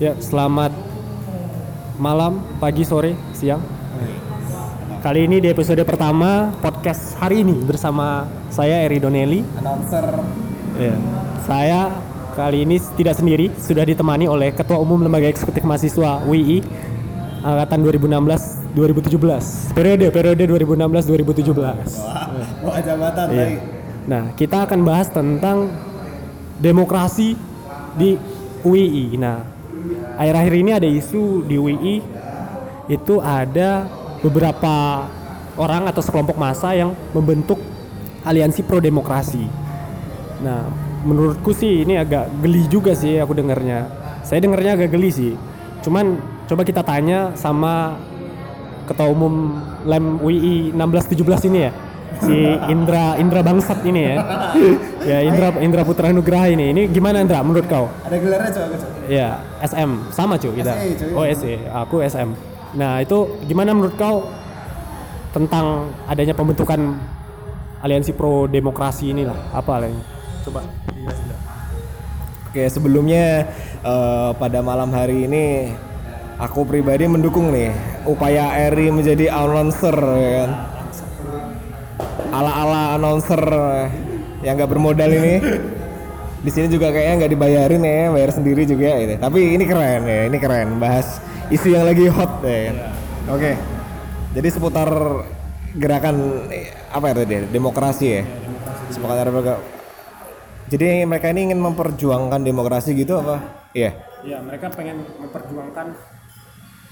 Ya, selamat malam, pagi, sore, siang. Kali ini di episode pertama podcast hari ini bersama saya Eri Donelli. announcer Ya. Saya kali ini tidak sendiri, sudah ditemani oleh Ketua Umum Lembaga Eksekutif Mahasiswa WI angkatan 2016-2017. Periode periode 2016-2017. wah jabatan Iya. baik Nah, kita akan bahas tentang demokrasi di UII. Nah, akhir-akhir ini ada isu di UII itu ada beberapa orang atau sekelompok massa yang membentuk aliansi pro demokrasi. Nah, menurutku sih ini agak geli juga sih aku dengarnya. Saya dengarnya agak geli sih. Cuman coba kita tanya sama ketua umum Lem UII 1617 ini ya. Si Indra Indra Bangsat ini ya. ya Indra Indra Putra Nugraha ini. Ini gimana Indra menurut kau? ada gelarnya coba coba Ya, SM sama cuy kita. SE, cuy. Oh, SE, aku SM. Nah, itu gimana menurut kau tentang adanya pembentukan aliansi pro demokrasi inilah? Apa lain? Coba. oke sebelumnya eh, pada malam hari ini aku pribadi mendukung nih upaya Eri menjadi announcer ya kan ala-ala announcer yang nggak bermodal ini. Di sini juga kayaknya nggak dibayarin ya bayar sendiri juga gitu tapi ini keren ya ini keren. Bahas isu yang lagi hot ya kan? oke. Jadi seputar gerakan eh, apa ya tadi demokrasi ya. Seputar demokrasi jadi mereka ini ingin memperjuangkan demokrasi gitu apa? Iya. Ya, mereka pengen memperjuangkan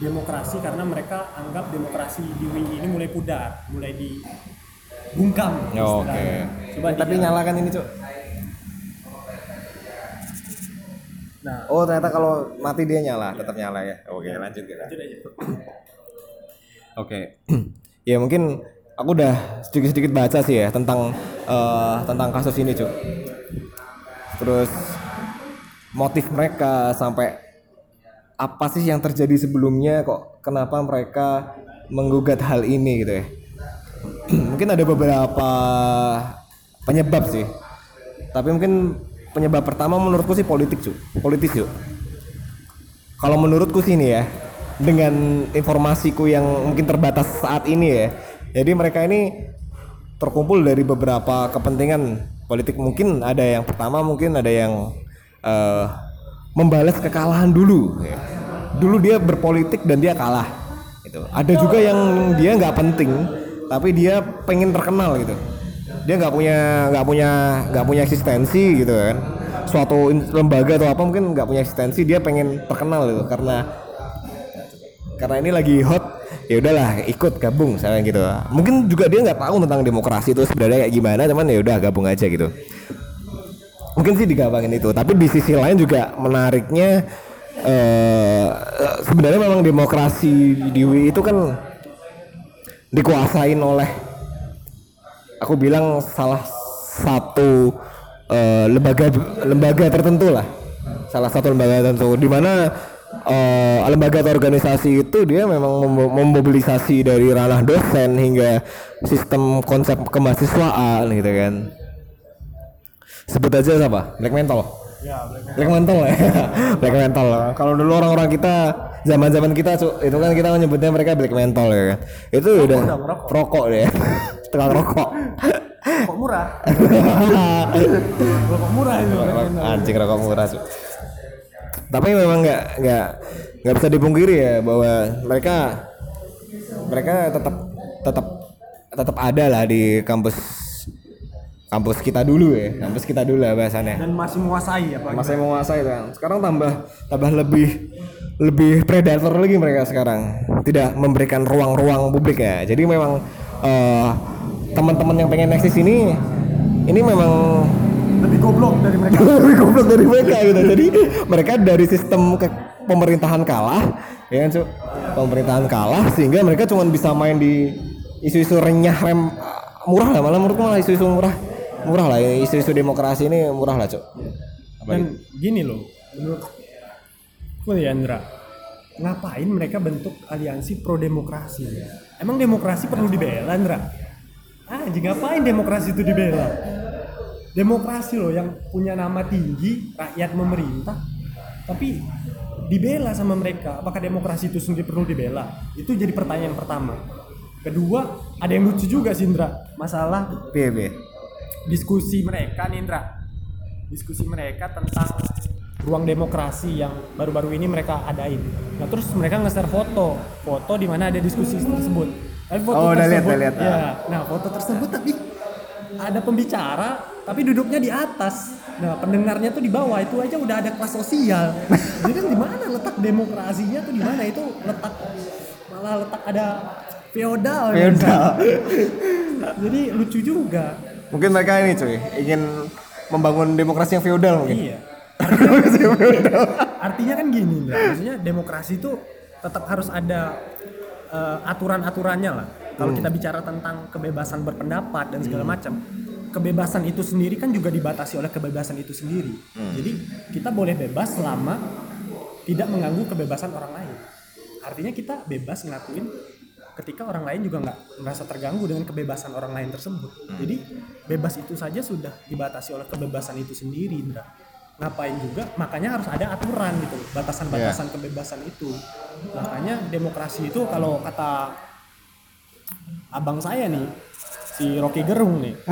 demokrasi karena mereka anggap demokrasi di WI ini mulai pudar, mulai dibungkam. Ya, oke istilahnya. Coba tapi nyalakan ini cuk Nah, oh ternyata kalau mati dia nyala tetap nyala ya oke lanjut kita lanjut aja. Oke. ya mungkin aku udah sedikit-sedikit baca sih ya tentang eh, tentang kasus ini, Cuk. Terus motif mereka sampai apa sih yang terjadi sebelumnya kok kenapa mereka menggugat hal ini gitu ya. mungkin ada beberapa penyebab sih. Tapi mungkin penyebab pertama menurutku sih politik, Cuk. Politis, Cuk. Kalau menurutku sih ini ya, dengan informasiku yang mungkin terbatas saat ini ya. Jadi mereka ini terkumpul dari beberapa kepentingan politik. Mungkin ada yang pertama, mungkin ada yang eh, membalas kekalahan dulu. ya. Dulu dia berpolitik dan dia kalah. Gitu. Ada juga yang dia nggak penting, tapi dia pengen terkenal gitu. Dia nggak punya nggak punya nggak punya eksistensi gitu kan. Suatu lembaga atau apa mungkin nggak punya eksistensi, dia pengen terkenal gitu karena karena ini lagi hot ya udahlah ikut gabung misalnya gitu mungkin juga dia nggak tahu tentang demokrasi itu sebenarnya kayak gimana cuman ya udah gabung aja gitu mungkin sih digabungin itu tapi di sisi lain juga menariknya eh sebenarnya memang demokrasi di UI itu kan dikuasain oleh aku bilang salah satu eh, lembaga lembaga tertentu lah. Salah satu lembaga tertentu. Di mana eh, lembaga atau organisasi itu dia memang mem- memobilisasi dari ranah dosen hingga sistem konsep kemahasiswaan gitu kan. Sebut aja siapa? Black Mental? Ya, Black Black Mental ya. Black Mental. Kalau dulu orang-orang kita zaman-zaman kita Cuk, itu kan kita menyebutnya mereka Black Mental ya kan itu udah rokok deh tukang rokok Kok murah? Kok murah itu? anjing rokok murah Cuk. tapi memang nggak nggak nggak bisa dipungkiri ya bahwa mereka mereka tetap tetap tetap ada lah di kampus kampus kita dulu ya kampus kita dulu lah bahasannya Dan masih menguasai apa? masih menguasai kan sekarang tambah tambah lebih lebih predator lagi mereka sekarang tidak memberikan ruang-ruang publik ya jadi memang eh, teman-teman yang pengen eksis ini ini memang Lebih goblok dari mereka. lebih goblok dari mereka gitu. Jadi mereka dari sistem ke pemerintahan kalah, ya kan, Cuk? Pemerintahan kalah sehingga mereka cuma bisa main di isu-isu renyah rem murah lah malah menurutku malah isu-isu murah murah lah isu-isu demokrasi ini murah lah, Cuk. Dan gini loh, menurut gue ya Andra, ngapain mereka bentuk aliansi pro demokrasi? Emang demokrasi perlu dibela Andra? Ah, ngapain demokrasi itu dibela? Demokrasi loh yang punya nama tinggi, rakyat memerintah, tapi dibela sama mereka apakah demokrasi itu sendiri perlu dibela itu jadi pertanyaan pertama kedua ada yang lucu juga sih Indra masalah Piye piye? diskusi mereka nih Indra diskusi mereka tentang ruang demokrasi yang baru-baru ini mereka adain. Nah terus mereka nge-share foto. Foto di mana ada diskusi tersebut. Tapi foto Oh, udah lihat, tersebut udah lihat, ya. Nah foto tersebut tapi ada pembicara tapi duduknya di atas. Nah pendengarnya tuh di bawah. Itu aja udah ada kelas sosial. Jadi kan di mana letak demokrasinya tuh di mana? Itu letak malah letak ada feodal. Feodal. jadi lucu juga. Mungkin mereka ini cuy ingin membangun demokrasi yang feodal mungkin. Iya. Artinya kan gini, Indra. maksudnya demokrasi itu tetap harus ada eh, aturan-aturannya lah. Kalau kita bicara tentang kebebasan berpendapat dan segala macam, kebebasan itu sendiri kan juga dibatasi oleh kebebasan itu sendiri. Jadi kita boleh bebas selama tidak mengganggu kebebasan orang lain. Artinya kita bebas ngelakuin ketika orang lain juga nggak merasa terganggu dengan kebebasan orang lain tersebut. Jadi bebas itu saja sudah dibatasi oleh kebebasan itu sendiri, Indra. Ngapain juga? Makanya harus ada aturan gitu, batasan-batasan kebebasan itu. Makanya demokrasi itu kalau kata abang saya nih, si Rocky Gerung nih.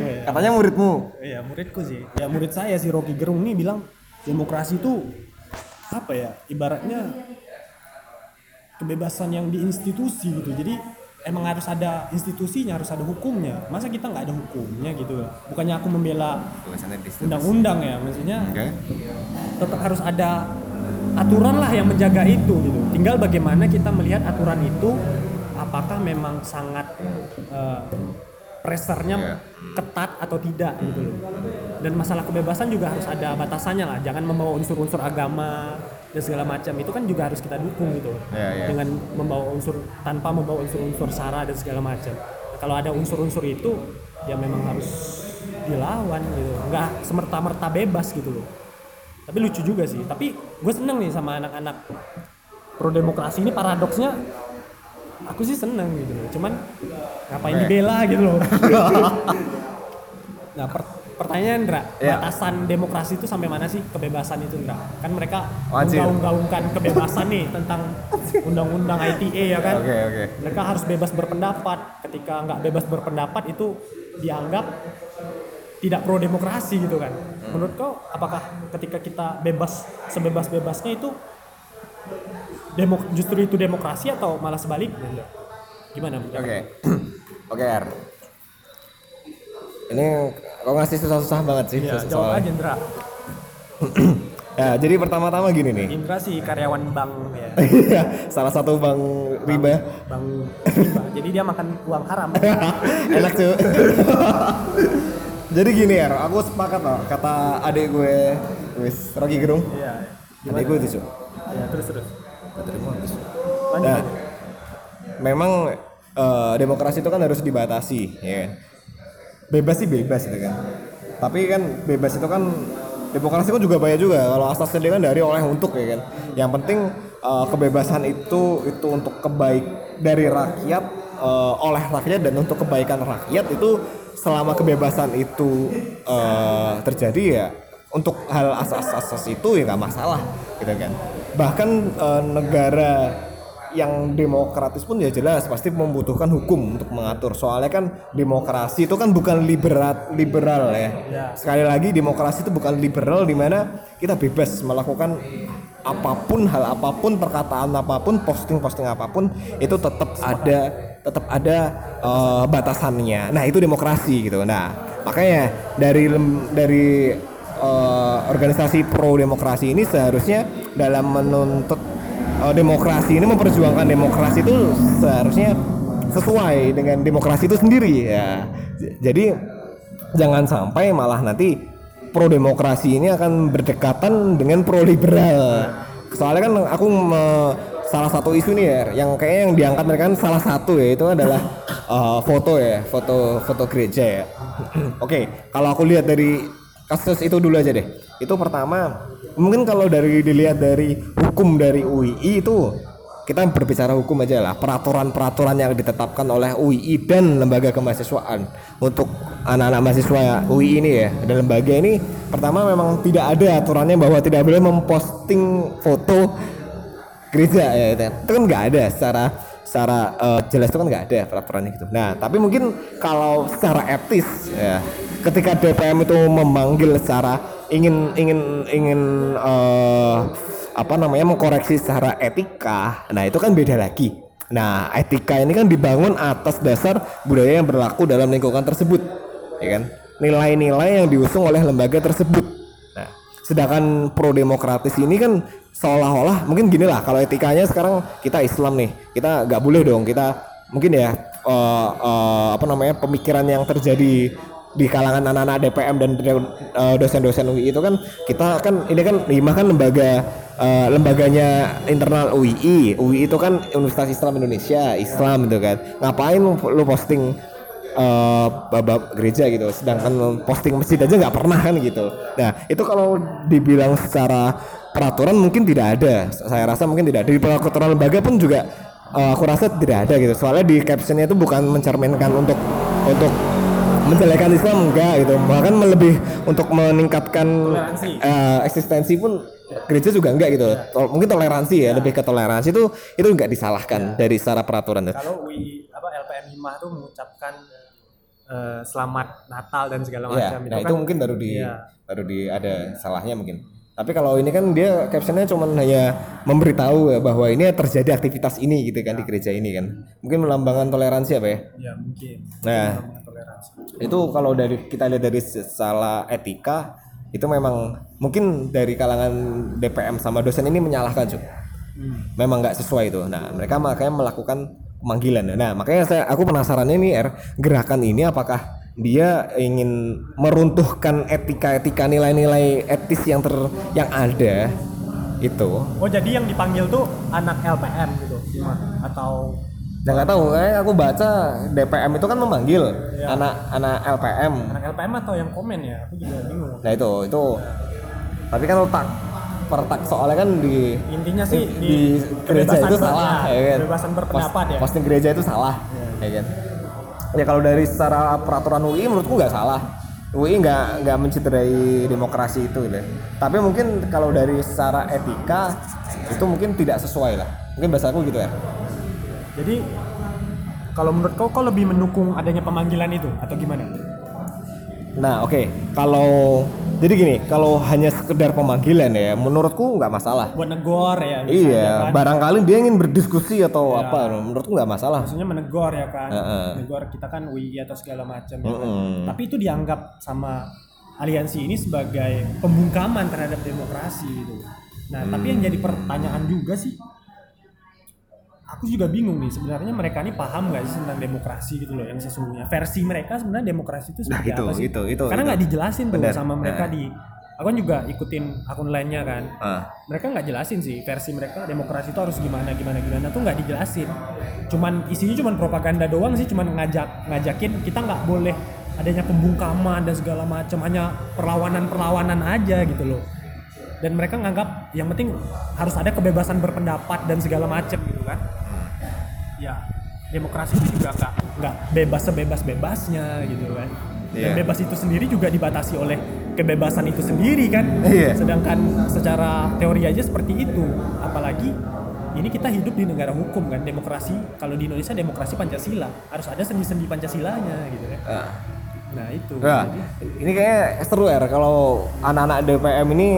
Iya. Katanya muridmu. Iya muridku sih. Ya murid saya si Rocky Gerung nih bilang demokrasi itu apa ya? Ibaratnya kebebasan yang di institusi gitu. Jadi emang harus ada institusinya, harus ada hukumnya. Masa kita nggak ada hukumnya gitu? Bukannya aku membela undang-undang ya, maksudnya Oke. tetap harus ada aturan lah yang menjaga itu gitu. Tinggal bagaimana kita melihat aturan itu apakah memang sangat eh, pressernya Iya. ketat atau tidak gitu loh. Dan masalah kebebasan juga harus ada batasannya lah. Jangan membawa unsur-unsur agama dan segala macam itu kan juga harus kita dukung gitu. Iya, iya. Dengan membawa unsur tanpa membawa unsur-unsur sara dan segala macam. Nah, kalau ada unsur-unsur itu ya memang harus dilawan gitu. Nggak semerta-merta bebas gitu loh tapi lucu juga sih tapi gue seneng nih sama anak-anak pro demokrasi ini paradoksnya aku sih seneng gitu loh cuman ngapain dibela gitu loh nah per- pertanyaan Indra Iya. batasan demokrasi itu sampai mana sih kebebasan itu Indra kan mereka menggaung-gaungkan kebebasan nih tentang undang-undang ITE ya kan? Oke oke. mereka harus bebas berpendapat. Ketika nggak bebas berpendapat itu dianggap tidak pro demokrasi gitu kan. Menurut kau apakah ketika kita bebas sebebas bebasnya itu demo justru itu demokrasi atau malah sebaliknya? Gimana menurut Oke. Oke, R. Ini kok ngasih susah-susah banget sih ya, so- jawab aja Indra Ya, jadi pertama-tama gini nih. Indra sih karyawan bank ya Iya, salah satu bank riba. bank riba. jadi dia makan uang haram Enak tuh. jadi gini ya, aku sepakat loh kata adik gue, wis Rocky Gerung. iya Adik gue itu, Cuk. ya terus terus habis. lanjut Nah, memang eh, demokrasi itu kan harus dibatasi, ya kan? Bebas sih bebas itu kan. Tapi kan bebas itu kan demokrasi kan juga banyak juga. Kalau asasnya dia kan dari oleh untuk ya kan. Yang penting eh, kebebasan itu itu untuk kebaik dari rakyat eh, oleh rakyat dan untuk kebaikan rakyat itu selama kebebasan itu eh, terjadi ya untuk hal asas-asas itu ya nggak masalah gitu kan. Bahkan eh, negara yang demokratis pun ya jelas pasti membutuhkan hukum untuk mengatur. Soalnya kan demokrasi itu kan bukan liberal liberal ya. Ya. Sekali lagi demokrasi itu bukan liberal di mana kita bebas melakukan apa pun hal apa pun perkataan apa pun posting-posting apa pun itu tetap ada tetap ada eh, batasannya. Nah, itu demokrasi gitu. Nah, makanya dari dari eh, organisasi pro demokrasi ini seharusnya dalam menuntut eh, demokrasi ini memperjuangkan demokrasi itu seharusnya sesuai dengan demokrasi itu sendiri ya. Jadi jangan sampai malah nanti pro demokrasi ini akan berdekatan dengan pro liberal. Soalnya kan aku me- salah satu isu nih ya, yang kayaknya yang diangkat mereka kan salah satu ya itu adalah eh, foto ya, foto foto gereja ya. Oke, kalau aku lihat dari kasus itu dulu aja deh. Itu pertama, mungkin kalau dari dilihat dari hukum dari UII itu kita berbicara hukum aja lah. Peraturan-peraturan yang ditetapkan oleh UII dan lembaga kemahasiswaan. Untuk anak-anak mahasiswa UI ini ya dan lembaga ini pertama memang tidak ada aturannya bahwa tidak boleh memposting foto gereja ya itu, itu kan nggak ada secara secara eh, jelas itu kan nggak ada peraturannya gitu. Nah tapi mungkin kalau secara etis ya ketika DPM itu memanggil secara ingin ingin ingin eh, apa namanya mengkoreksi secara etika, nah itu kan beda lagi. Nah etika ini kan dibangun atas dasar budaya yang berlaku dalam lingkungan tersebut, ya kan? Nilai-nilai yang diusung oleh lembaga tersebut. Nah, sedangkan pro demokratis ini kan seolah-olah mungkin gini lah kalau etikanya sekarang kita Islam nih kita nggak boleh dong kita mungkin ya eh, eh, apa namanya pemikiran yang terjadi di kalangan anak-anak DPM dan eh, dosen-dosen UI itu kan kita kan ini kan lima kan lembaga eh, lembaganya internal UII UI itu kan Universitas Islam Indonesia Islam itu kan. Ngapain lu, posting eh bab gereja gitu sedangkan posting masjid aja nggak pernah kan gitu. Nah itu kalau dibilang secara peraturan mungkin tidak ada. Saya rasa mungkin tidak ada. Di peraturan lembaga pun juga eh, aku rasa tidak ada gitu. Soalnya di captionnya itu bukan mencerminkan untuk untuk menjelekan Islam enggak gitu bahkan lebih untuk meningkatkan Toleransi. eh, eksistensi pun gereja juga enggak gitu Tol- mungkin toleransi ya lebih ke toleransi itu itu enggak disalahkan dari secara peraturan kalau UI apa LPM Himah tuh mengucapkan eh, selamat Natal dan segala Ya, macam nah itu kan mungkin baru di Iya. baru di ada salahnya mungkin. Tapi kalau ini kan dia captionnya cuma hanya memberitahu ya bahwa ini terjadi aktivitas ini gitu kan di gereja ini kan. Mungkin melambangkan toleransi apa ya? ya mungkin Nah, itu kalau dari kita lihat dari salah etika itu memang mungkin dari kalangan DPM sama dosen ini menyalahkan cuy. Memang nggak sesuai itu. Nah, mereka makanya melakukan pemanggilan. Nah, makanya saya aku penasaran ini R gerakan ini apakah dia ingin meruntuhkan etika-etika nilai-nilai etis yang ter yang ada itu oh jadi yang dipanggil tuh anak LPM gitu atau Ya nggak tahu, kayak aku baca DPM itu kan memanggil Iya. anak-anak LPM. anak LPM atau yang komen ya aku juga bingung Nah itu, itu. Tapi kan letak pertak soalnya kan di intinya sih di, di, gereja itu salah, ya, ya kan? kebebasan berpendapat Post- ya Posting gereja itu salah, ya kan? Ya kalau dari secara peraturan UI menurutku nggak salah. UI nggak nggak mencederai demokrasi itu gitu. Tapi mungkin kalau dari secara etika itu mungkin tidak sesuai lah. Mungkin bahasa aku gitu ya. Jadi kalau menurut kau kau lebih mendukung adanya pemanggilan itu atau gimana Nah, oke. Kalau jadi gini, kalau hanya sekedar pemanggilan ya, menurutku nggak masalah. buat negor ya Iya, kan. barangkali dia ingin berdiskusi atau apa, menurutku nggak masalah. maksudnya menegur ya kan Heeh. menegur kita kan UI atau segala macam ya kan. Mm-mm. tapi itu dianggap sama aliansi ini sebagai pembungkaman terhadap demokrasi gitu nah tapi yang jadi pertanyaan juga sih aku juga bingung nih sebenarnya mereka ini paham nggak sih tentang demokrasi gitu loh yang sesungguhnya? Versi mereka sebenarnya demokrasi itu seperti Nah, itu, apa sih? itu, itu, karena nggak dijelasin tuh Benar. sama mereka Nah. di aku kan juga ikutin akun lainnya kan. Ah. mereka nggak jelasin sih versi mereka demokrasi itu harus gimana gimana gimana tuh nggak dijelasin. Cuman isinya cuman propaganda doang sih cuman ngajak ngajakin kita nggak boleh adanya pembungkaman dan segala macam hanya perlawanan perlawanan aja gitu loh. Dan mereka nganggap yang penting harus ada kebebasan berpendapat dan segala macam gitu kan ya demokrasi itu juga nggak nggak bebas sebebas bebasnya gitu kan. Dan Iya. bebas itu sendiri juga dibatasi oleh kebebasan itu sendiri kan. Iya. sedangkan secara teori aja seperti itu. Apalagi ini kita hidup di negara hukum kan. Demokrasi kalau di Indonesia demokrasi Pancasila. Harus ada sendi-sendi Pancasilanya gitu kan. Ah. nah itu. Nah, Jadi, ini kayaknya seru ya kalau anak-anak DPM ini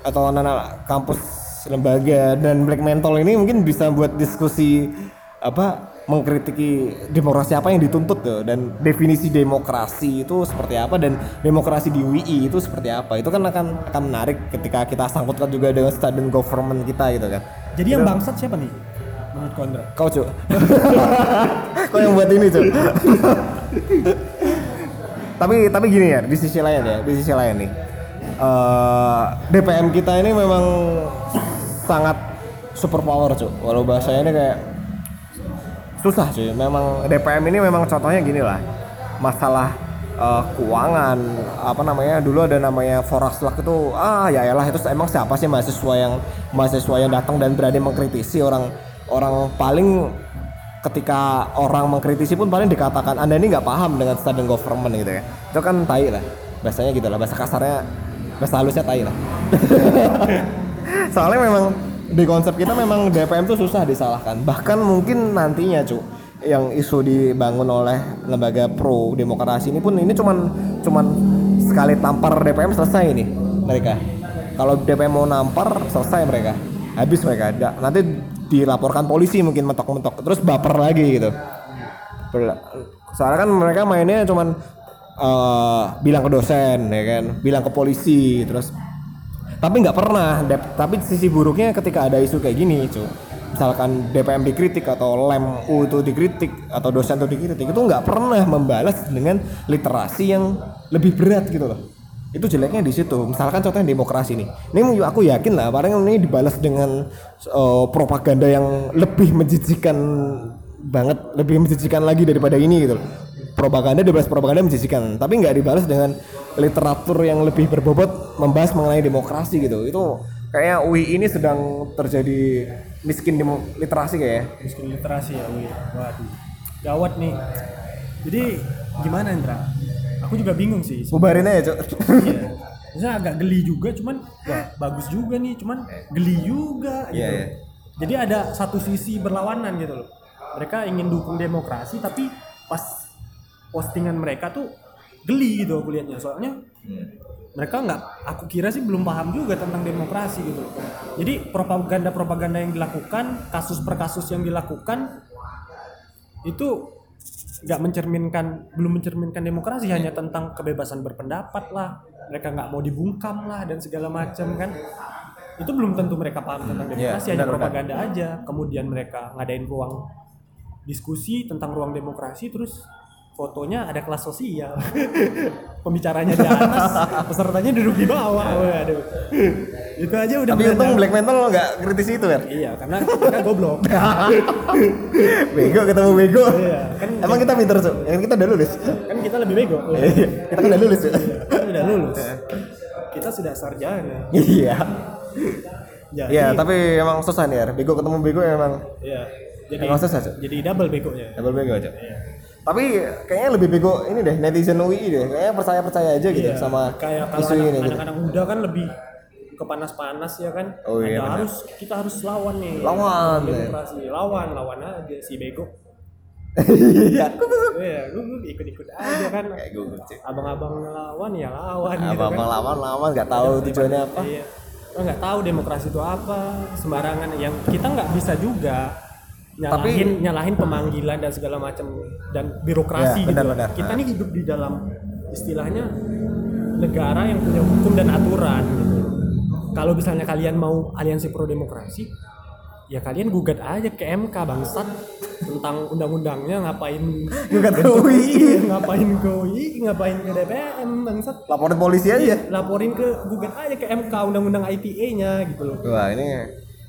atau anak-anak kampus lembaga dan Black Mental ini mungkin bisa buat diskusi apa mengkritiki demokrasi apa yang dituntut tuh dan definisi demokrasi itu seperti apa dan demokrasi di UI itu seperti apa. Itu kan akan akan menarik ketika kita sangkutkan juga dengan student government kita gitu kan. Jadi yang bangsat siapa nih menurut Kondra kau cuk. Kau yang buat ini cuk. Tapi tapi gini ya di sisi lain ya di sisi lain nih. Eh, DPM kita ini memang sangat super power cuk. Walau bahasanya ini kayak susah. Cuy memang DPM ini memang contohnya gini lah. Masalah eh, keuangan apa namanya dulu ada namanya Foraslak itu ah ya elah itu emang siapa sih mahasiswa yang mahasiswa yang datang dan berani mengkritisi orang orang paling ketika orang mengkritisi pun paling dikatakan anda ini nggak paham dengan student government gitu ya. Itu kan tai lah. Bahasanya gitu lah bahasa kasarnya bahasa halusnya tai lah. Soalnya memang di konsep kita memang DPM itu susah disalahkan. Bahkan mungkin nantinya cu yang isu dibangun oleh lembaga pro demokrasi ini pun ini cuman cuman sekali tampar DPM selesai ini mereka. Kalau DPM mau nampar selesai mereka. Habis mereka. Nanti dilaporkan polisi mungkin mentok-mentok. Terus baper lagi gitu. Soalnya kan mereka mainnya cuman eh, bilang ke dosen ya kan? Bilang ke polisi terus tapi nggak pernah. Tapi sisi buruknya ketika ada isu kayak gini cu. Misalkan DPM dikritik atau lem U itu dikritik atau dosen itu dikritik itu nggak pernah membalas dengan literasi yang lebih berat gitu loh. Itu jeleknya di situ. Misalkan contohnya demokrasi nih. Ini aku yakin lah paling ini dibalas dengan eh, propaganda yang lebih menjijikan banget lebih menjijikan lagi daripada ini gitu propaganda dibalas propaganda menjijikan tapi nggak dibalas dengan literatur yang lebih berbobot membahas mengenai demokrasi gitu. Itu kayaknya UI ini sedang terjadi miskin demo- literasi kayak ya. miskin literasi ya Wi. waduh. Gawat nih. Jadi gimana Indra? Aku juga bingung sih. Bubarin aja cok. Iya. Maksudnya agak geli juga cuman wah bagus juga nih cuman geli juga gitu. Iya, iya. jadi ada satu sisi berlawanan gitu loh. Mereka ingin dukung demokrasi tapi pas postingan mereka tuh geli gitu aku lihatnya soalnya mereka nggak aku kira sih belum paham juga tentang demokrasi gitu loh. Jadi propaganda-propaganda yang dilakukan kasus per kasus yang dilakukan itu nggak mencerminkan belum mencerminkan demokrasi hanya tentang kebebasan berpendapat lah. Mereka nggak mau dibungkam lah dan segala macam kan. Itu belum tentu mereka paham tentang Iya, demokrasi hanya benar, propaganda aja. Kemudian mereka ngadain ruang diskusi tentang ruang demokrasi terus fotonya ada kelas sosial. Pembicaranya di atas pesertanya duduk di bawah. Waduh. Itu aja udah tapi untung black metal nggak kritis itu ya iya karena mereka goblok. Bego ketemu bego. Iya, kan- emang kita pinter cok yang kita udah lulus. Kan kita lebih bego. Iya, kita kan udah lulus cok kan udah lulus. Kita sudah sarjana. Iya. Jadi iya tapi emang susah nih ya bego ketemu bego emang iya. Jadi Emang susah, jadi double begonya. Double bego aja Iya. Tapi kayaknya lebih bego ini deh netizen UI deh. Kayaknya percaya percaya aja gitu Iya, sama kayak isu anak, ini gitu. anak-anak muda kan lebih kepanas-panas ya kan? Oh iya, Ada harus kita harus lawan nih. Lawan, ya. demokrasi lawan lawan aja si bego. Iya. Iya gue ikut-ikut aja kan. Kayak gue cek abang-abang lawan ya lawan gitu apa kan. lawan lawan nggak tahu tujuannya apa. Iya. Nggak tahu demokrasi itu apa, sembarangan. Yang kita nggak bisa juga nyalahin nyalahin pemanggilan dan segala macam dan birokrasi Iya, benar, gitu. benar. Kita nih hidup di dalam istilahnya negara yang punya hukum dan aturan gitu. Kalau misalnya kalian mau aliansi pro demokrasi, ya kalian gugat aja ke MK bangsat tentang undang-undangnya ngapain Gugat ke UI. ngapain ke UI ngapain ke DPM bangsat laporin polisi aja laporin ke gugat aja ke MK undang-undang ITE-nya gitu loh. wah ini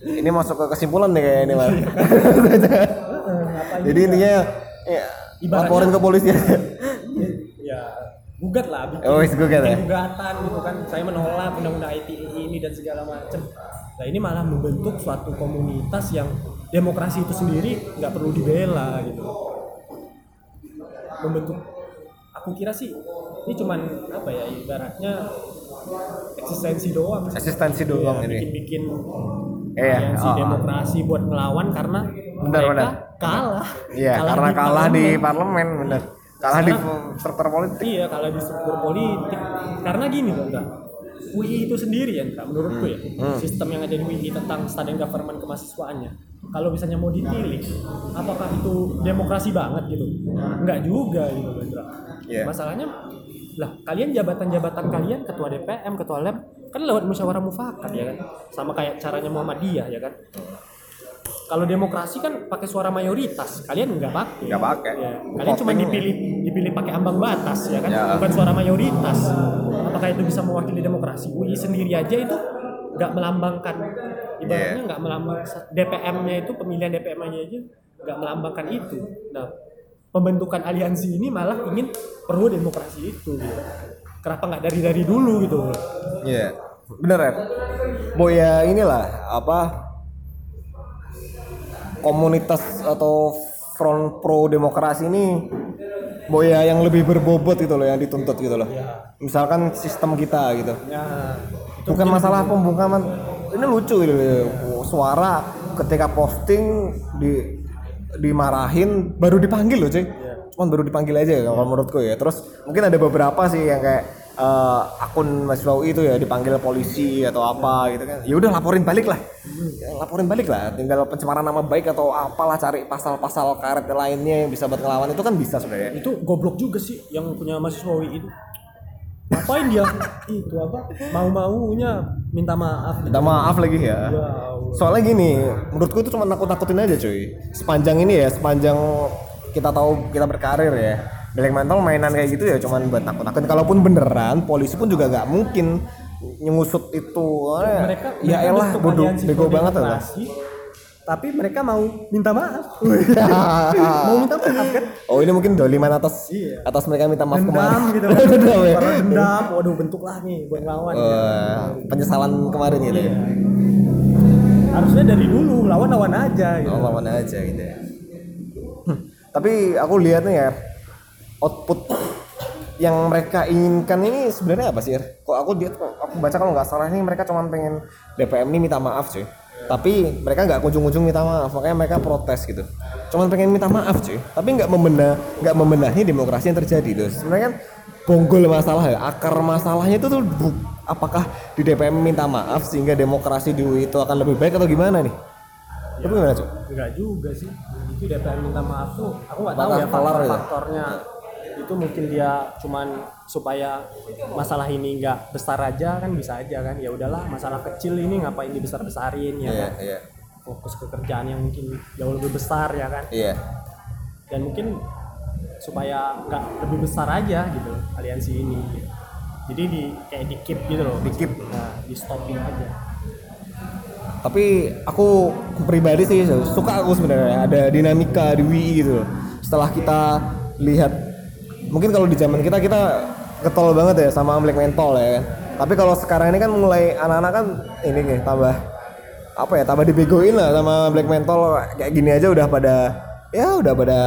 ini masuk ke kesimpulan nih kayak ini ngapain jadi intinya ya, laporin ke polisi. Ya gugat lah bikin, Oh, gugat ya? gugatan gitu kan. Saya menolak undang-undang ITE ini dan segala macam nah ini malah membentuk suatu komunitas yang demokrasi itu sendiri nggak perlu dibela gitu. Membentuk aku kira sih ini cuman apa ya ibaratnya eksistensi doang asistensi doang Ya, ini bikin-bikin Iya, aliansi oh. demokrasi buat ngelawan karena Benar, mereka benar. kalah iya karena kalah di parlemen. bener kalah di Karena- struktur politik Iya, kalau di struktur politik. Karena gini loh, enggak. UI itu sendiri ya, enggak menurutku ya. Hmm. Sistem yang ada di UI tentang student government kemahasiswaannya. Kalau misalnya mau dipilih, apakah itu demokrasi banget gitu? Enggak juga gitu, Indra. Iya. Masalahnya lah kalian jabatan-jabatan kalian ketua DPM, ketua LEM kan lewat musyawarah mufakat ya kan. Sama kayak caranya Muhammadiyah ya kan. Kalau demokrasi kan pakai suara mayoritas, kalian nggak pakai. Nggak pakai. Ya, kalian cuma dipilih dipilih pakai ambang batas ya kan, Ya. bukan suara mayoritas. Apakah itu bisa mewakili demokrasi? UI sendiri aja itu nggak melambangkan, ibaratnya Yeah. nggak melambangkan DPM-nya itu pemilihan DPM-nya aja nggak melambangkan itu. Nah, pembentukan aliansi ini malah ingin perlu demokrasi itu. Gitu. Kenapa nggak dari dari dulu gitu? Iya, bener ya. Bo ya inilah apa komunitas atau front pro demokrasi ini boya yang lebih berbobot gitu loh yang dituntut gitu loh. Misalkan sistem kita gitu. Ya, Bukan masalah pembungkaman. Ini lucu gitu. loh. Suara ketika posting di dimarahin baru dipanggil loh cuy. Cuman baru dipanggil aja ya kalau menurutku ya. Terus mungkin ada beberapa sih yang kayak eh, akun mahasiswa UI itu ya dipanggil polisi atau apa gitu kan. Ya udah laporin balik lah. Ya, laporin balik lah. Tinggal pencemaran nama baik atau apalah cari pasal-pasal karet lainnya yang bisa buat ngelawan itu kan bisa sebenarnya. itu goblok juga sih yang punya UI itu. Ngapain dia? itu apa? Mau-maunya minta maaf. Minta maaf lagi ya. Ya. Soalnya gini, menurutku itu cuma nakut-nakutin aja cuy. Sepanjang ini ya, sepanjang kita tahu kita berkarir ya. Black mental mainan kayak gitu ya cuman buat nakut-nakutin. Kalaupun beneran, polisi pun juga nggak mungkin nyusut itu. Soalnya, mereka ya elah bodoh bego banget lah. Tapi mereka mau minta maaf mau minta maaf kan oh ini mungkin doliman atas Iya. atas mereka minta maaf dendam kemarin. gitu kan Dendam ya. karena dendam waduh bentuk lah nih buat ngelawan Eh, penyesalan kemarin gitu ya. harusnya dari dulu lawan lawan aja gitu Oh, lawan aja gitu ya. Hmm, Tapi aku lihat nih ya output yang mereka inginkan ini sebenarnya apa sih? Ir? Kok aku lihat aku baca kalau nggak salah ini mereka cuma pengen DPM ini minta maaf cuy. Tapi mereka nggak kunjung-kunjung minta maaf, makanya mereka protes gitu. Cuman pengen minta maaf cuy, tapi nggak membenah nggak membenahi demokrasi yang terjadi tuh. Sebenarnya kan bonggol masalah ya, akar masalahnya itu tuh apakah di DPM minta maaf sehingga demokrasi di UI itu akan lebih baik atau gimana nih? Itu gimana cuy? enggak juga sih itu DPR minta maaf tuh aku nggak tahu ya faktor ya? faktornya itu mungkin dia cuman supaya masalah ini nggak besar aja kan bisa aja kan ya udahlah masalah kecil ini ngapain dibesar besarin ya Iya, kan iya. fokus ke kerjaan yang mungkin jauh lebih besar ya kan Iya. dan mungkin supaya nggak lebih besar aja gitu aliansi ini jadi di kayak di keep gitu loh Di keep. nah, di stopin aja Tapi aku pribadi sih suka aku sebenarnya ada dinamika di WI gitu. Setelah kita lihat mungkin kalau di zaman kita kita getol banget ya sama Black Mental ya kan. Tapi kalau sekarang ini kan mulai anak-anak kan ini nih tambah apa ya tambah dibegoin lah sama Black Mental kayak gini aja udah pada ya udah pada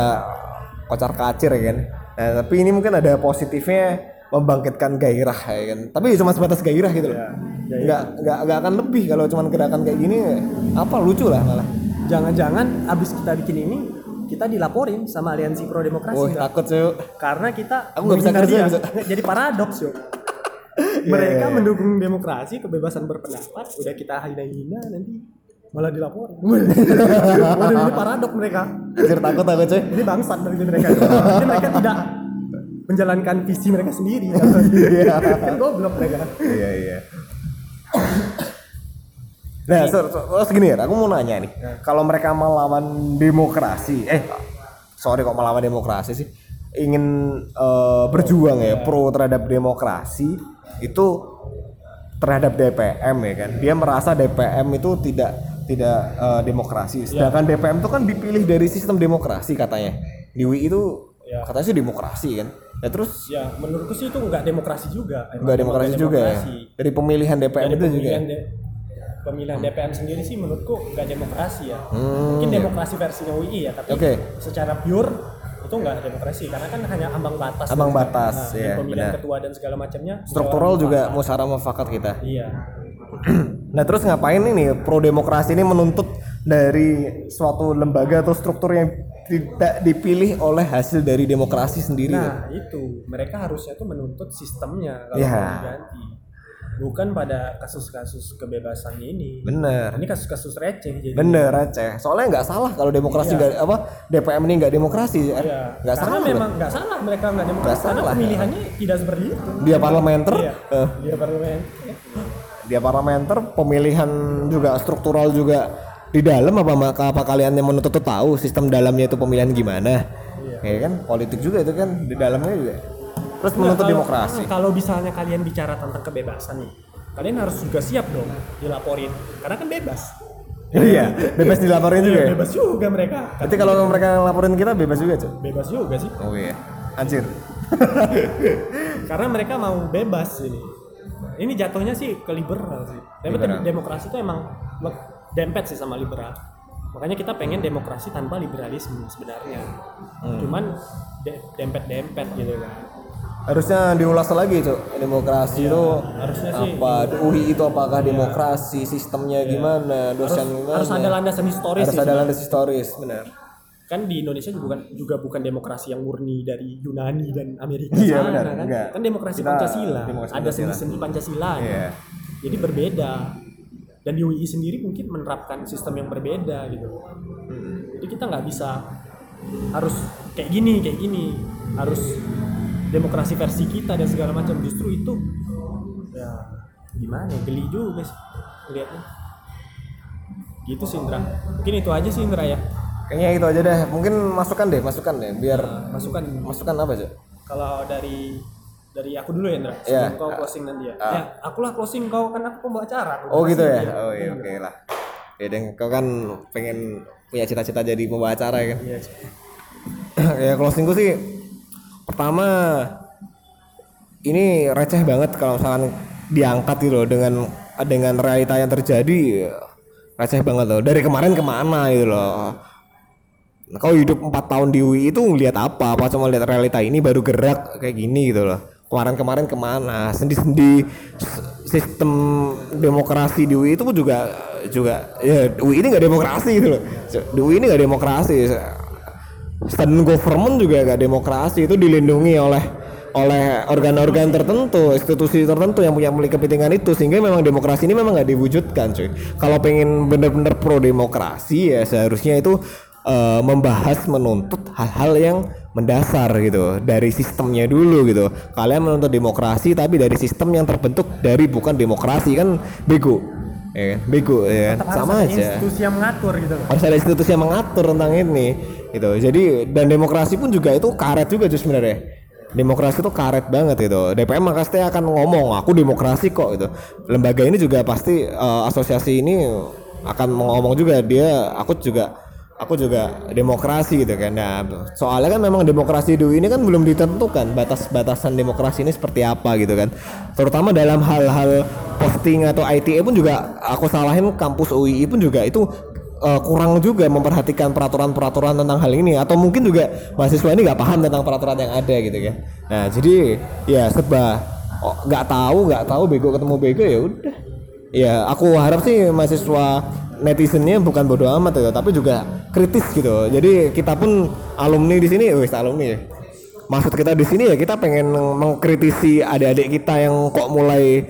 kocar kacir ya kan. Nah, tapi ini mungkin ada positifnya membangkitkan gairah ya kan. Tapi cuma sebatas gairah gitu loh. Nggak, nggak, nggak akan lebih kalau cuma gerakan kayak gini apa lucu lah malah. jangan-jangan abis kita bikin ini kita dilaporin sama aliansi pro demokrasi nggak? takut cuy. karena kita Aku nggak bisa kerja, bisa. Jadi paradoks yuk Iya, mereka iya, iya. mendukung demokrasi kebebasan berpendapat udah kita hina-hina nanti malah dilaporin waduh ini paradok mereka Anjir takut takut cuy. ini bangsat dari mereka jadi mereka tidak menjalankan visi mereka sendiri Iya. kan goblok mereka Iya iya. Nah, so, so, terus gini ya, aku mau nanya nih, kalau mereka melawan demokrasi, eh, sorry kok melawan demokrasi sih, ingin eh, berjuang ya pro terhadap demokrasi itu terhadap DPM ya kan, dia merasa DPM itu tidak tidak eh, demokrasi, sedangkan DPM itu kan dipilih dari sistem demokrasi katanya, di UI itu Ya. katanya sih demokrasi kan, ya terus ya menurutku sih itu nggak demokrasi juga. Nggak demokrasi juga ya, dari pemilihan DPM dari itu juga. ya? Pemilihan DPM sendiri sih menurutku nggak demokrasi ya Hmm, mungkin iya. demokrasi versinya UI ya tapi Oke. secara pure itu nggak demokrasi karena kan hanya ambang batas Ambang batas, Nah, dan pemilihan benar. ketua dan segala macamnya struktural juga musyawarah mufakat kita. iya Nah terus ngapain ini pro demokrasi ini menuntut dari suatu lembaga atau struktur yang tidak dipilih oleh hasil dari demokrasi sendiri? nah itu mereka harusnya tuh menuntut sistemnya kalau Ya. mau diganti bukan pada kasus-kasus kebebasan ini Bener, ini kasus-kasus receh jadi bener Aceh. Soalnya nggak salah kalau demokrasi Iya. nggak apa DPM ini nggak demokrasi, ya. Iya. nggak karena salah. memang nggak salah mereka nggak demokrasi Nggak karena salah. pemilihannya tidak seperti itu Dia parlementer, iya. eh, dia parlemen dia parlementer, pemilihan juga struktural juga di dalam apa maka apa kalian yang menuntut tuh tahu sistem dalamnya itu pemilihan gimana? Iya. Ya kan politik juga itu kan di dalamnya juga. Terus menuntut kalau- demokrasi. Kalau misalnya kalian bicara tentang kebebasan nih, kalian harus juga siap dong dilaporin, karena kan bebas. iya, bebas dilaporin juga ya. Bebas juga mereka. Berarti kalau mereka laporin kita bebas juga, Cuk. bebas juga sih, Oh iya. Anjir. karena mereka mau bebas ini. Ini jatuhnya sih ke liberal sih. Tapi Liberal. demokrasi itu emang dempet sih sama liberal. makanya kita pengen demokrasi tanpa liberalisme sebenarnya cuman de- dempet-dempet gitu kan harusnya diulas lagi cuk. Demokrasi itu harusnya sih apa? UI itu apakah demokrasi sistemnya gimana dosen gimana? harus ada landasan historis harus sih ada landas historis benar. Kan di Indonesia juga bukan juga bukan demokrasi yang murni dari Yunani dan Amerika. Iya, sana, benar. kan? Enggak. kan demokrasi Kita Pancasila. Demokrasi ada sendi-sendi Pancasila. Iya. jadi berbeda. Dan di UI sendiri mungkin menerapkan sistem yang berbeda gitu. Jadi kita nggak bisa harus kayak gini kayak gini. Harus demokrasi versi kita dan segala macam justru itu ya gimana ya, geli juga sih lihatnya gitu sih Indra. Mungkin itu aja sih Indra ya. Kayaknya itu aja deh. Mungkin masukkan deh masukkan deh biar masukan. masukkan apa cuk kalau dari dari aku dulu ya Indra. Iya. sebelum kau closing nanti ya. Ah. ya akulah closing kau kan aku pembawa acara aku oh gitu ya? dia. oh iya oke lah. Ya deng kau kan pengen punya cita-cita jadi pembawa acara ya kan? Iya. ya closingku sih pertama ini receh banget kalau misalkan diangkat gitu loh dengan dengan realita yang terjadi receh banget loh. Dari kemarin ke mana gitu loh. Kau hidup 4 tahun di UI itu ngeliat apa? Apa cuma lihat realita ini baru gerak kayak gini gitu loh? Kemarin-kemarin ke mana? Sendi-sendi sistem demokrasi di UI itu juga juga ya UI ini nggak demokrasi gitu loh. UI ini nggak demokrasi student government juga gak demokrasi itu dilindungi oleh oleh organ-organ tertentu, institusi tertentu yang punya memiliki kepentingan itu sehingga memang demokrasi ini memang nggak diwujudkan cuy. Kalau pengen bener-bener pro demokrasi ya seharusnya itu eh, membahas menuntut hal-hal yang mendasar gitu dari sistemnya dulu gitu. Kalian menuntut demokrasi tapi dari sistem yang terbentuk dari bukan demokrasi kan bego. Ya, kan? bego ya. kan? Tetap harus Sama ada aja institusi yang mengatur gitu loh harus ada institusi yang mengatur tentang ini gitu jadi dan demokrasi pun juga itu karet juga cuy sebenarnya demokrasi itu karet banget itu DPM pasti akan ngomong aku demokrasi kok gitu lembaga ini juga pasti eh, asosiasi ini akan ngomong juga dia aku juga aku juga demokrasi gitu kan. Nah soalnya kan memang demokrasi dulu ini kan belum ditentukan batas-batasan demokrasi ini seperti apa gitu kan. Terutama dalam hal-hal posting atau ITE pun juga aku salahin kampus UII pun juga itu eh, kurang juga memperhatikan peraturan-peraturan tentang hal ini. Atau mungkin juga mahasiswa ini nggak paham tentang peraturan yang ada gitu kan. Nah jadi ya serba oh, nggak tahu nggak tahu bego ketemu bego ya udah ya aku harap sih mahasiswa netizennya bukan bodoh amat ya tapi juga kritis gitu. Jadi kita pun alumni di sini wes alumni ya. Maksud kita di sini ya kita pengen mengkritisi adik-adik kita yang kok mulai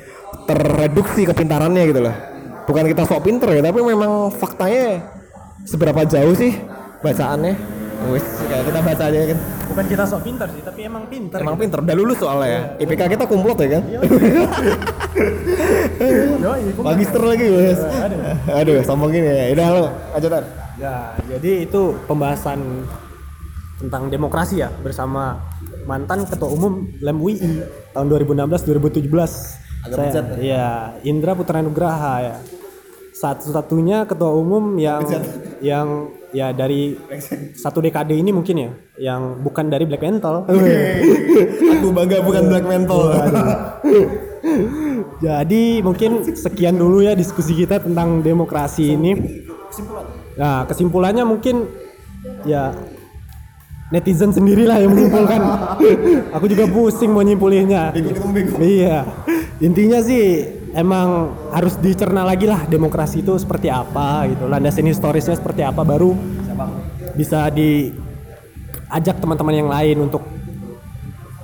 terreduksi kepintarannya gitu loh. Bukan kita sok pinter ya tapi memang faktanya seberapa jauh sih bacaannya. Kayak kita baca aja kan bukan kita sok pintar sih tapi emang pintar emang pinter udah lulus soalnya ya. IPK kita kumplot ya kan? Yoi, gua- magister lagi wes aduh. Sombong gini ya. Udah lo aja tar. Ya, jadi itu pembahasan tentang demokrasi ya bersama mantan ketua umum LEM UI tahun 2016 2017. Agak Saya, bejat ya, Indra Putra Nugraha ya. Satu-satunya ketua umum yang yang ya dari satu dekade ini mungkin ya yang bukan dari Black Mental. aku bangga bukan black mental Jadi mungkin sekian dulu ya diskusi kita tentang demokrasi ini. Nah kesimpulannya mungkin ya netizen sendirilah yang menyimpulkan. Aku juga pusing mau nyimpulinnya. Iya. Intinya sih emang harus dicerna lagi lah demokrasi itu seperti apa gitu. Landasan historisnya seperti apa baru bisa diajak teman-teman yang lain untuk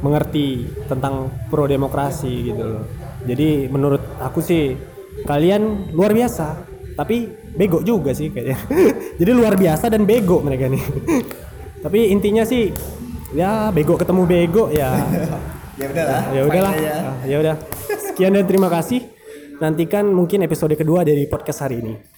mengerti tentang pro demokrasi gitu loh. Jadi menurut aku sih kalian luar biasa, tapi bego juga sih kayaknya. Jadi luar biasa dan bego mereka nih. tapi intinya sih ya bego ketemu bego ya. ya udah lah ya udahlah. Ah, Ya udah. Sekian dan terima kasih. Nantikan mungkin episode kedua dari podcast hari ini.